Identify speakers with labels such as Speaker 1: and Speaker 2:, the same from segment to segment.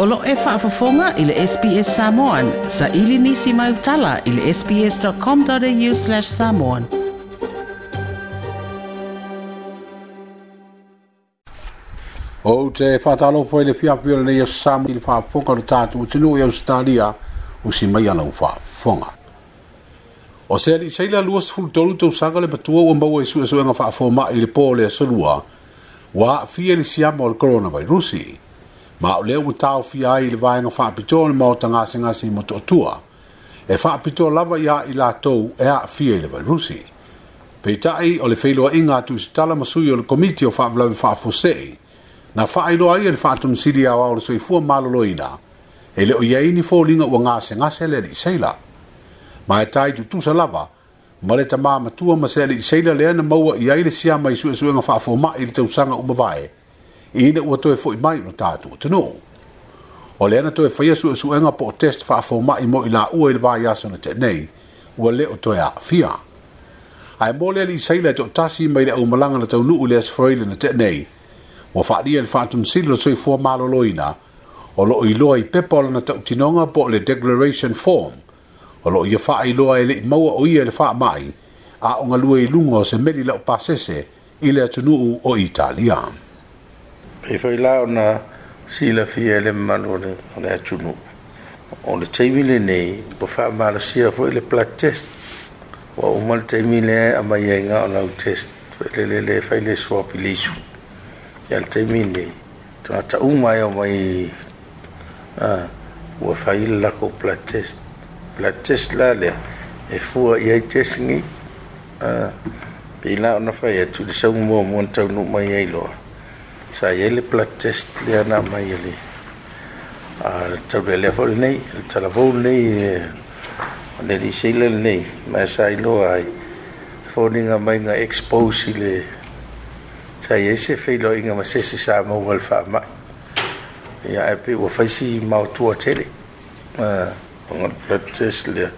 Speaker 1: Olo e whaafafonga i le SPS Samoan. Sa ili nisi mai utala i le sps.com.au slash samoan. O te whatalo fwoi le fiafio le nei o Samoan i le whaafonga le tātu o tinu i Australia o si mai anau whaafonga. O se ali sei la luas fulu tolu tau sanga le patua ua mbawa i sue suenga whaafoma i le pō le asolua. Wa fia ni siama o le coronavirusi. Wa fia ni siama o le coronavirusi. ma o leo tau fi ai le vai nga fa pito le mo tanga singa si mo totua e fa pito lava ya i la tou e a fi e le rusi pe tai o le feilo inga tu stala masu yo le komiti o fa vla fa fose na fa ai lo ai le fa tum si dia o le soi fu ma lo loina e le o ye ni fo linga o nga singa se le li seila ma e tai tu tu sa lava ma le tama ma tu ma se le seila le na mo ya i le sia mai su su nga fa fo ma i le tau sanga u mavae. vai i ina ua toe fo'i mai no tātua tanu. O le ana toe whaia su e suenga po o test wha afo mai mo i la ua i lwa iaso na te nei, ua le o toe a fia. Ai mo le li seila to tasi mai le au malanga na tau nuu le as freile na te nei, ua wha lia le fatun silo soi fua malo loina, o lo i loa i pepola na tau tinonga po le declaration form, o lo i a wha i loa i le i maua o ia le wha mai, a o ngalua i lungo se meri lau pasese i le atunuu o Italiaan. e fai la ona sila fia le malu le o le atunu o le taimile nei po fa malasia foi le blood test ua uma le taimile a mai o lau test le fai le swap i le isu ia le taimile nei tagata uma e mai wa øh, fai le lako blood test plat test la le e fua i ai tesigi pe i la ona fai atu le saumua mua na taunuu mai ai loa Sayele platest le ana mai ele. A tau le le fol nei, telefon ni, le di ni, nei, ma sai lo ai. Foninga mai nga expose le. Sai ese feilo inga ma sese sa mo wal fa mai. Ia e pe wa faisi mau tua tele. Ah, platest le.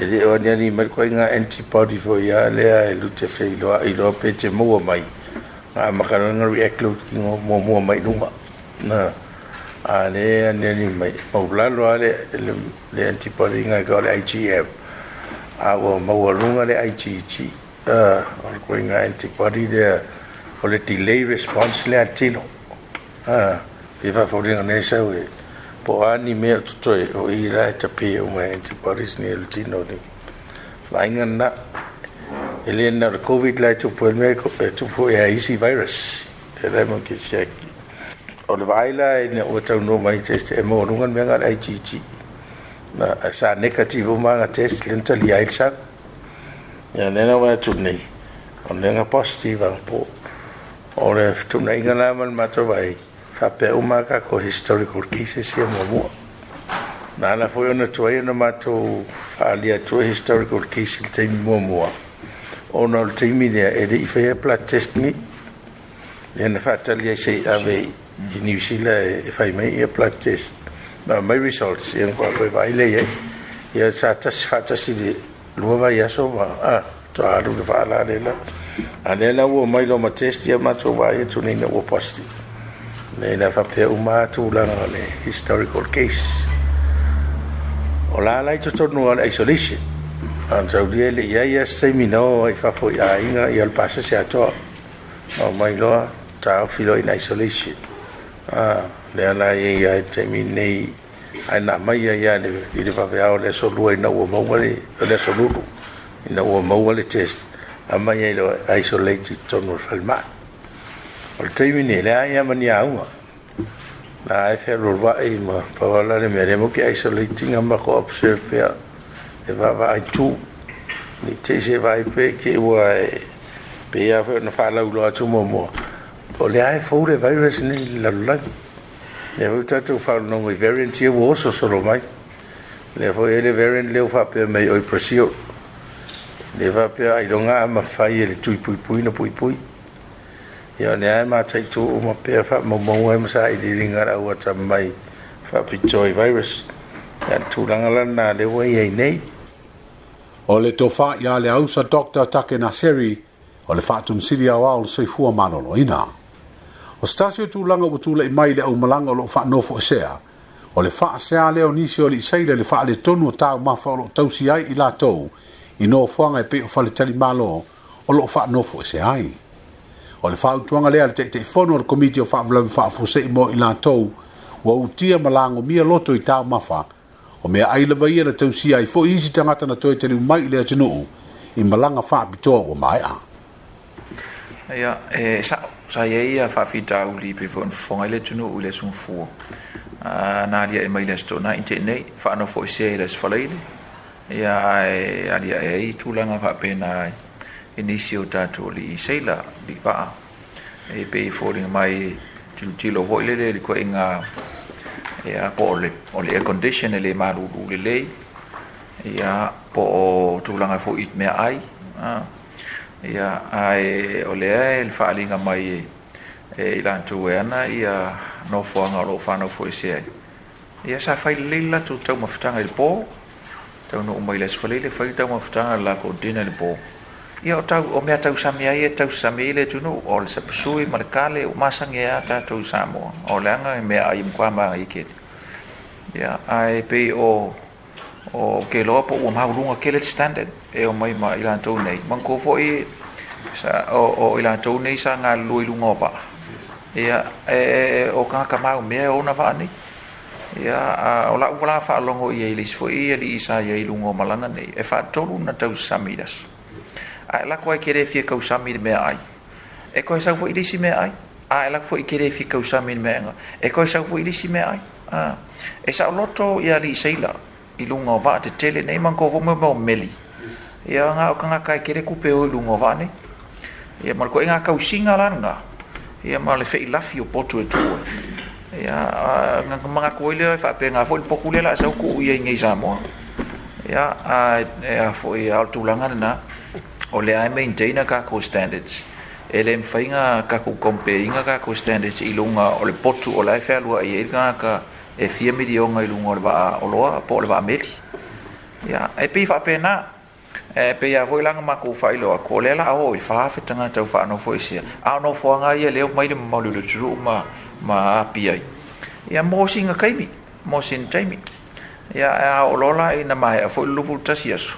Speaker 1: Ele o ni ni mai ko inga antibody fo ia le ai lu te feilo ai lo pe te mai. a ah, makaranga ri eklo ki ngo mo mo mai nunga na ale ane ni mai paula lo ale le le antipari nga ko le igf a wo mo wo runga le igg ah, a or ko nga antipari de ko le delay response le atino a ah, pe va fo dinga nesa we po ani me tutoi o ira e tapi o mai antipari ni le tino ni vainga na ele na covid lá tu foi me tu foi a easy virus te dá mo que se o vaila e o tau no mai test e mo nungan me ngar ai chi na e sa negativo ma na test lenta li ai sa ya nena wa tu nei o nena positive ang po o le tu nei ngana man ma to vai fa pe o ma ka ko historical cases e mo mo na na foi ona tu ai na ma to fa li a tu historical cases te mo mo ona o le taimi lea e leʻi faia blood test ni lea na faatali ai sei ave i mm-hmm. niusila e fai e mai ia blood test ma mai results ia ko koe vaai lei ai ia sa tasi faatasi le lua vai aso ma ah, a toalu le faala lela a lea na ua mai lo ma test ia matou vaai atunaina ua pasti lei na faapea uma tulaga le historical case o lalai totonu a le isolation Antau dia le ia ia sei mino ai fa foi ai nga ia le pasa se ato. O mai lo ta filo in isolation. Ah, le ala ia ia te minei ai na mai ia ia le i le fa le so lu ai na o mau le le so lu. I na o mau le test. A mai ia lo isolated tonu falma. O te minei le ai ia mania unha. Na ai fa lo va ai ma pa vala le mere mo ke isolating amba ko observe ia. vai tu ni te se vai pe ke wa pe ia fe na fa u lo tu mo mo o le ai fo le virus ni la la le vo tatu fa no ngi variant ye wo so so lo mai le fo ele variant le fa pe mai o presio le va pe ai longa ma fa ye le tu pui pui na pui pui ia ne ai ma tai tu o ma pe fa mo mo e ma sa i ringa ra wa mai fa pitoi virus ya tu langa lana le wai ai nei
Speaker 2: o le tofa
Speaker 1: ya
Speaker 2: le ausa Dr. Take seri o le fatum sili a wa o le soifua manolo ina. O stasio tu langa wa tula i mai le au malanga lo fa nofo e sea o le fa sea le o nisi o le isai le fa le tonu o tau mafa o lo tausi ai i la tou i no fuanga i e pe fa le tali malo o lo fa nofo e sea ai. O le fa utuanga lea le te te fono o le komiti o fa vlami fa fuse i mo i la tou wa utia malango mia loto i tau mafa o o mea ai lava ia e le tausia ai foʻi isi tangata na toe taliu mai i le atunuu i malaga o mai a.
Speaker 3: ia e saʻo saia ia faafitauli pe foanofofoga i le atunuu i le asugafua na alia e mai le asitoʻanaʻi teʻinei faanoa foʻi e sea i le ni. ia e aliaʻe ai tulaga faapena e nisi o li alii saila lii vaa e pei foliga mai tilotilo foʻi lele inga ia po o le o le air condition e le malūlū lelei ia po o tulaga foʻi mea ia ae o lea e le faaaliga mai e i latou e ana ia nofoaga o loo fanau foʻi se ai ia sa failelei latou taumafataga i le pō taunuu mai le asufalei le fai taumafataga lakou dina i le pō ia o tau o mea tau sami ai e tau sami ile tunu o le sapusui ma le kale o masangi e a tatou samoa o le anga e mea ai mkwa ma i kene ia ai pe o o ke loa po ua maurunga ke le standard e o mai ma ilan tau nei man kofo i sa o o ilan tau nei sa ngā lui lunga o pa ia e, e, e o kanga mau mea o na vaa nei ia o la uvala faa longo i eilis fo i e li isa i eilunga o malanga nei e faa tolu na tau samidas ia ae lako ai kere fia kausami le mea ai e koe sau fo ilisi mea ai a la lako fo ikere fia kausami le mea e koe sau fo ilisi mea ai e sa loto ia li seila ilunga o vaa te tele nei manko vo mo mo meli ia nga o kanga kai e kere kupe o ilunga o vaa ne ia marko e nga kausinga langa ia ma le fei lafi o potu e tuwe ia nga kumanga koe leo e fape nga fo il poku lela e sau ku uia ingei e samoa ia a e fo e altu langa nena ia o le ai maintaina kakou standards e le mafaiga kakou kompeiga kakou standards i luga o le potu o le ai fealuaʻi ai legagaka e fia milioga i luga o le vaaoloa po o le vaameli ia e pei faapena e pei a foi laga makou faailoa ko lea laʻo i fafetaga tau faanou foʻi sea aonofoaga ia lea umai le mamaulilotuluu ma ma api ai ia mosiga kaimi mosin taimi ia e aoolola ina maea foʻi lulufulutasi aso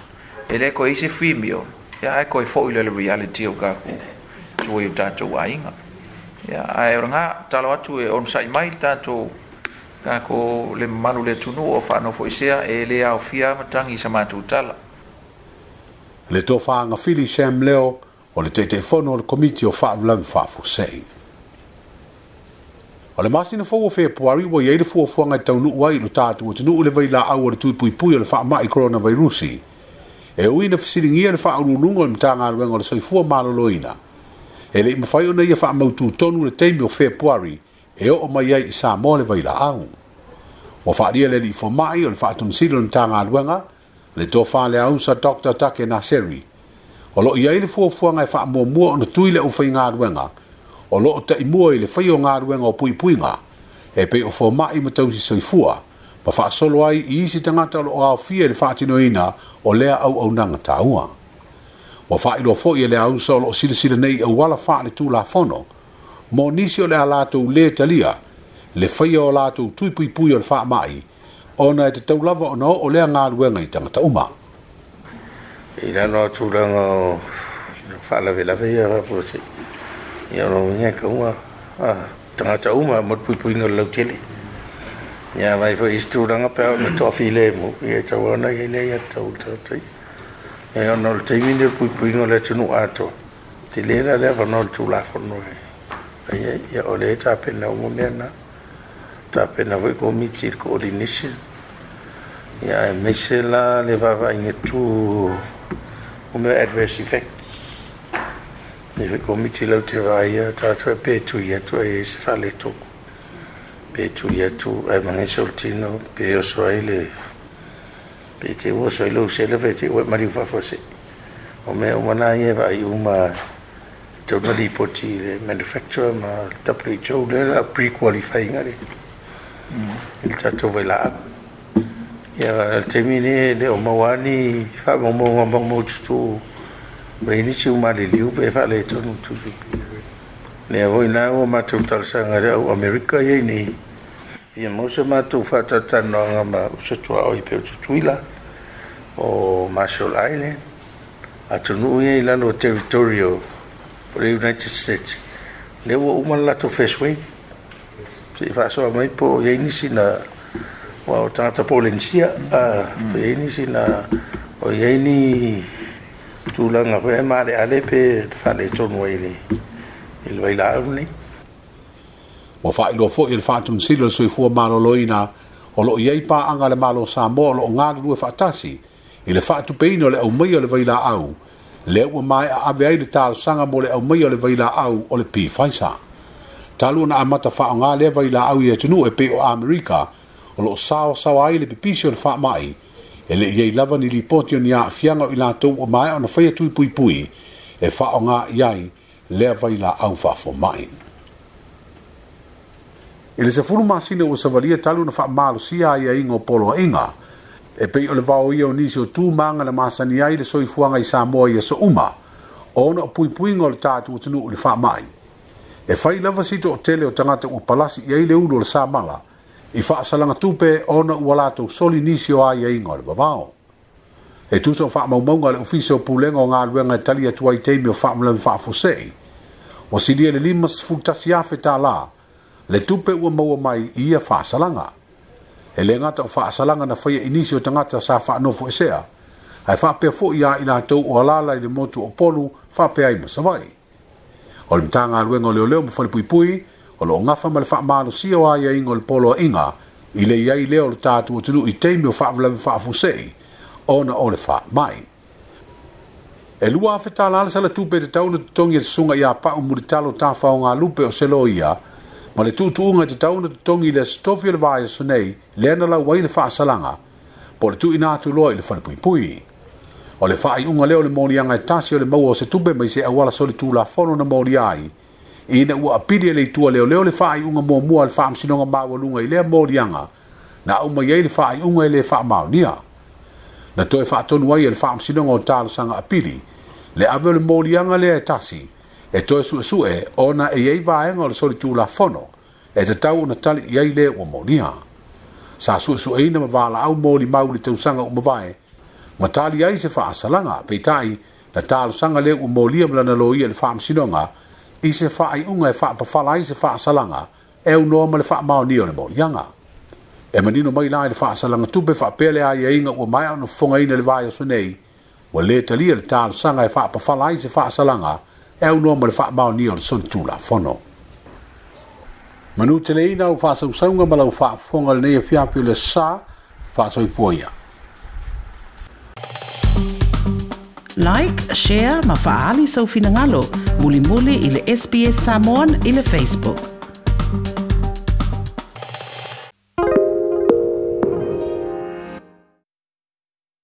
Speaker 3: e lē koe ise fimio ya ai koi fo ile reality of ga ku to we ta to wa inga ya ai ranga ta lo atu e on sai mai ta to ga ko
Speaker 2: le
Speaker 3: manu le tunu o fa no fo isea e le a o fia
Speaker 2: matangi
Speaker 3: sa ma tu tala
Speaker 2: le to fa nga fili sham leo o le tete fo no le komiti o fa vla fa fo sei o le masina fo o fe po ari wo ye le fo fo nga tau nu wa i lo ta tu tu nu le vai la au o le tu pui pui o le fa ma i corona virusi e ui na fisiringia e le faaulūlugu o le mataga aluega o le soifua malolōina e leʻi mafai ona ia faamautūtonu le taimi o fepuari e o mai ai i sa mo le vailaau ua faaalia le alii fomaʻi o le faatonosili o le mataga aluega le tofāleau sa dr take naseri o loo i ai le fuafuaga e faamuamua ona tui le aufaigaluega o lo loo taʻimua i le faiogaluega o pui pui nga e pe o fomaʻi ma tausi soifua ma fa solo ai i si tanga lo a fi e fa tino ina o le au au nanga taua ua fa i lo fo le au solo o sile sile nei au wala fa le tu la fono mo nisi o le ala tu le talia le fai o la tui pui pui o le fa mai ona e te tau lava o no o le anga luenga i tanga tauma
Speaker 1: i la no tu langa o fa la ve la ve ia fa fo i o lo ka ua tanga tauma mo pui pui ngal lau tele ya vai fo istu ranga pe no to file mo ye to ona ye le ya to to to e ona le timi ne pu pu no le tunu ato ti le la le fo no tu la fo no e ye ye ole ta pe na mo me na ta pe na vo mi tir ko di nishi ya me se la le va va ye tu o me adverse effect ni fo mi ti la te va ye ta to pe tu ye to e se fa le toku pe tu ia tu ai mangi sol tino pe o soile pe te o soile o sele pe te o mari fa fose o me o mana ia va i uma tau nani poti le manufacturer ma tapu i tau le mm. la pre-qualifying ari il tato vai la ap ia al temine le o mawani fa mo mo mo mo tutu vai nisi uma le liu pe fa le tonu tutu pia Le avoi nā o mātou talasanga rea o Amerika ye ni. Ia mōsa mātou whātata no anga ma usatua o i peo tutuila o Marshall Island. Ato nu ia i lalo territorio o the United States. Le o umana lato fesway. Se i whāsoa mai po ye ni sina o o tangata polensia. Ye ni sina o ye ni tūlanga. Ema ale ale pe whāne tonu ai ni. Mm ele vai lá né o
Speaker 2: fai lo foi ele fato um silo sui fu malo loina o lo ia pa anga le malo sa mo lo nga lu fa tasi ele fato peino le au mai le vai lá au le o mai a vai le tal sanga mo le o mai le vai lá au o le pi fai sa talu na amata fa nga le vai lá au ia tunu e pe o america o lo sao sao ai le pipisi o le fa mai e le iei lava ni lipoti o ni a afianga o i o mai ona whaia tui pui pui e wha o ngā iai lea vai la au fa fo mai. E le se furu masine o savalia talu na fa malu si ai a ingo polo inga, e pei o le vao ia o nisi o tū manga na masani ai le soi fuanga i sa moa i so uma, o ona o pui pui ngol tātu o tunu o le fa mai. E fai lava sito o tele o tangata u palasi i aile ulo le sa mala, i fa asalanga tupe ona u alato soli nisi o ai a ingo le babao e tuso fa ma mo nga le ofiso pulen o nga luenga e tali atu te mi fa mla fa fo se o si dia e le limas futa si afeta la le tupe u mo mai ia fa salanga e le nga fa salanga na fa inisio tanga ta sa fa e no fo se a fa pe fo ia ina to o la la le motu o polu fa pe ai mo sa vai o le tanga luenga le leo mo le pui pui o lo nga fa mal fa ma lo si o ai ingol polo inga ile ia ile o tatu o tulu i te mi fa mla fa fo se ona o le mai. E lua afe tā lāle sala tūpe te tau na tutongi e sunga i a pa o muri talo tā whao ngā lupe o selo ia, ma le tūtu unga te tau na tutongi le stofi le vāia e sunei le anala waina wha asalanga, po le tū ina atu loa i le whanipui pui. O le wha unga leo le mōni anga e tāsi o le maua o se tūpe mai se awala soli tū la whono na mōni ai, i ina ua apiri e le tua leo leo le wha ai unga mua mua le wha amsinonga mawa lunga i lea mōni anga, na au mai e le wha ai unga i le wha maunia. Mōni na toe faatonu ai e le faamasinoga o talosaga apili le ave o le molianga lea e tasi e toe suʻesuʻe ona e iai vaega o le solitulafono e tatau ona tali i ai lē ua molia sa suʻesuʻeina ma valaau molimau i le tausaga uma vae ma tali ai se faasalaga peitaʻi na talosaga lea ua molia ma lana loia i le faamasinoga i se faaiʻuga e faapafala ai se faasalaga e aunoa ma le faamaonia o le molianga e no mai e tu be fa pele ai ai e nga o mai no fonga ina le so nei wa le tali le talosaga e fa lai se faasalaga e aunoa ma le son o le sonitulafono manuteleina au faasausauga ma lau faafofoga lenei afiafi o le so i poia like share ma faaali soufinagalo muli muli ile sps samon ile facebook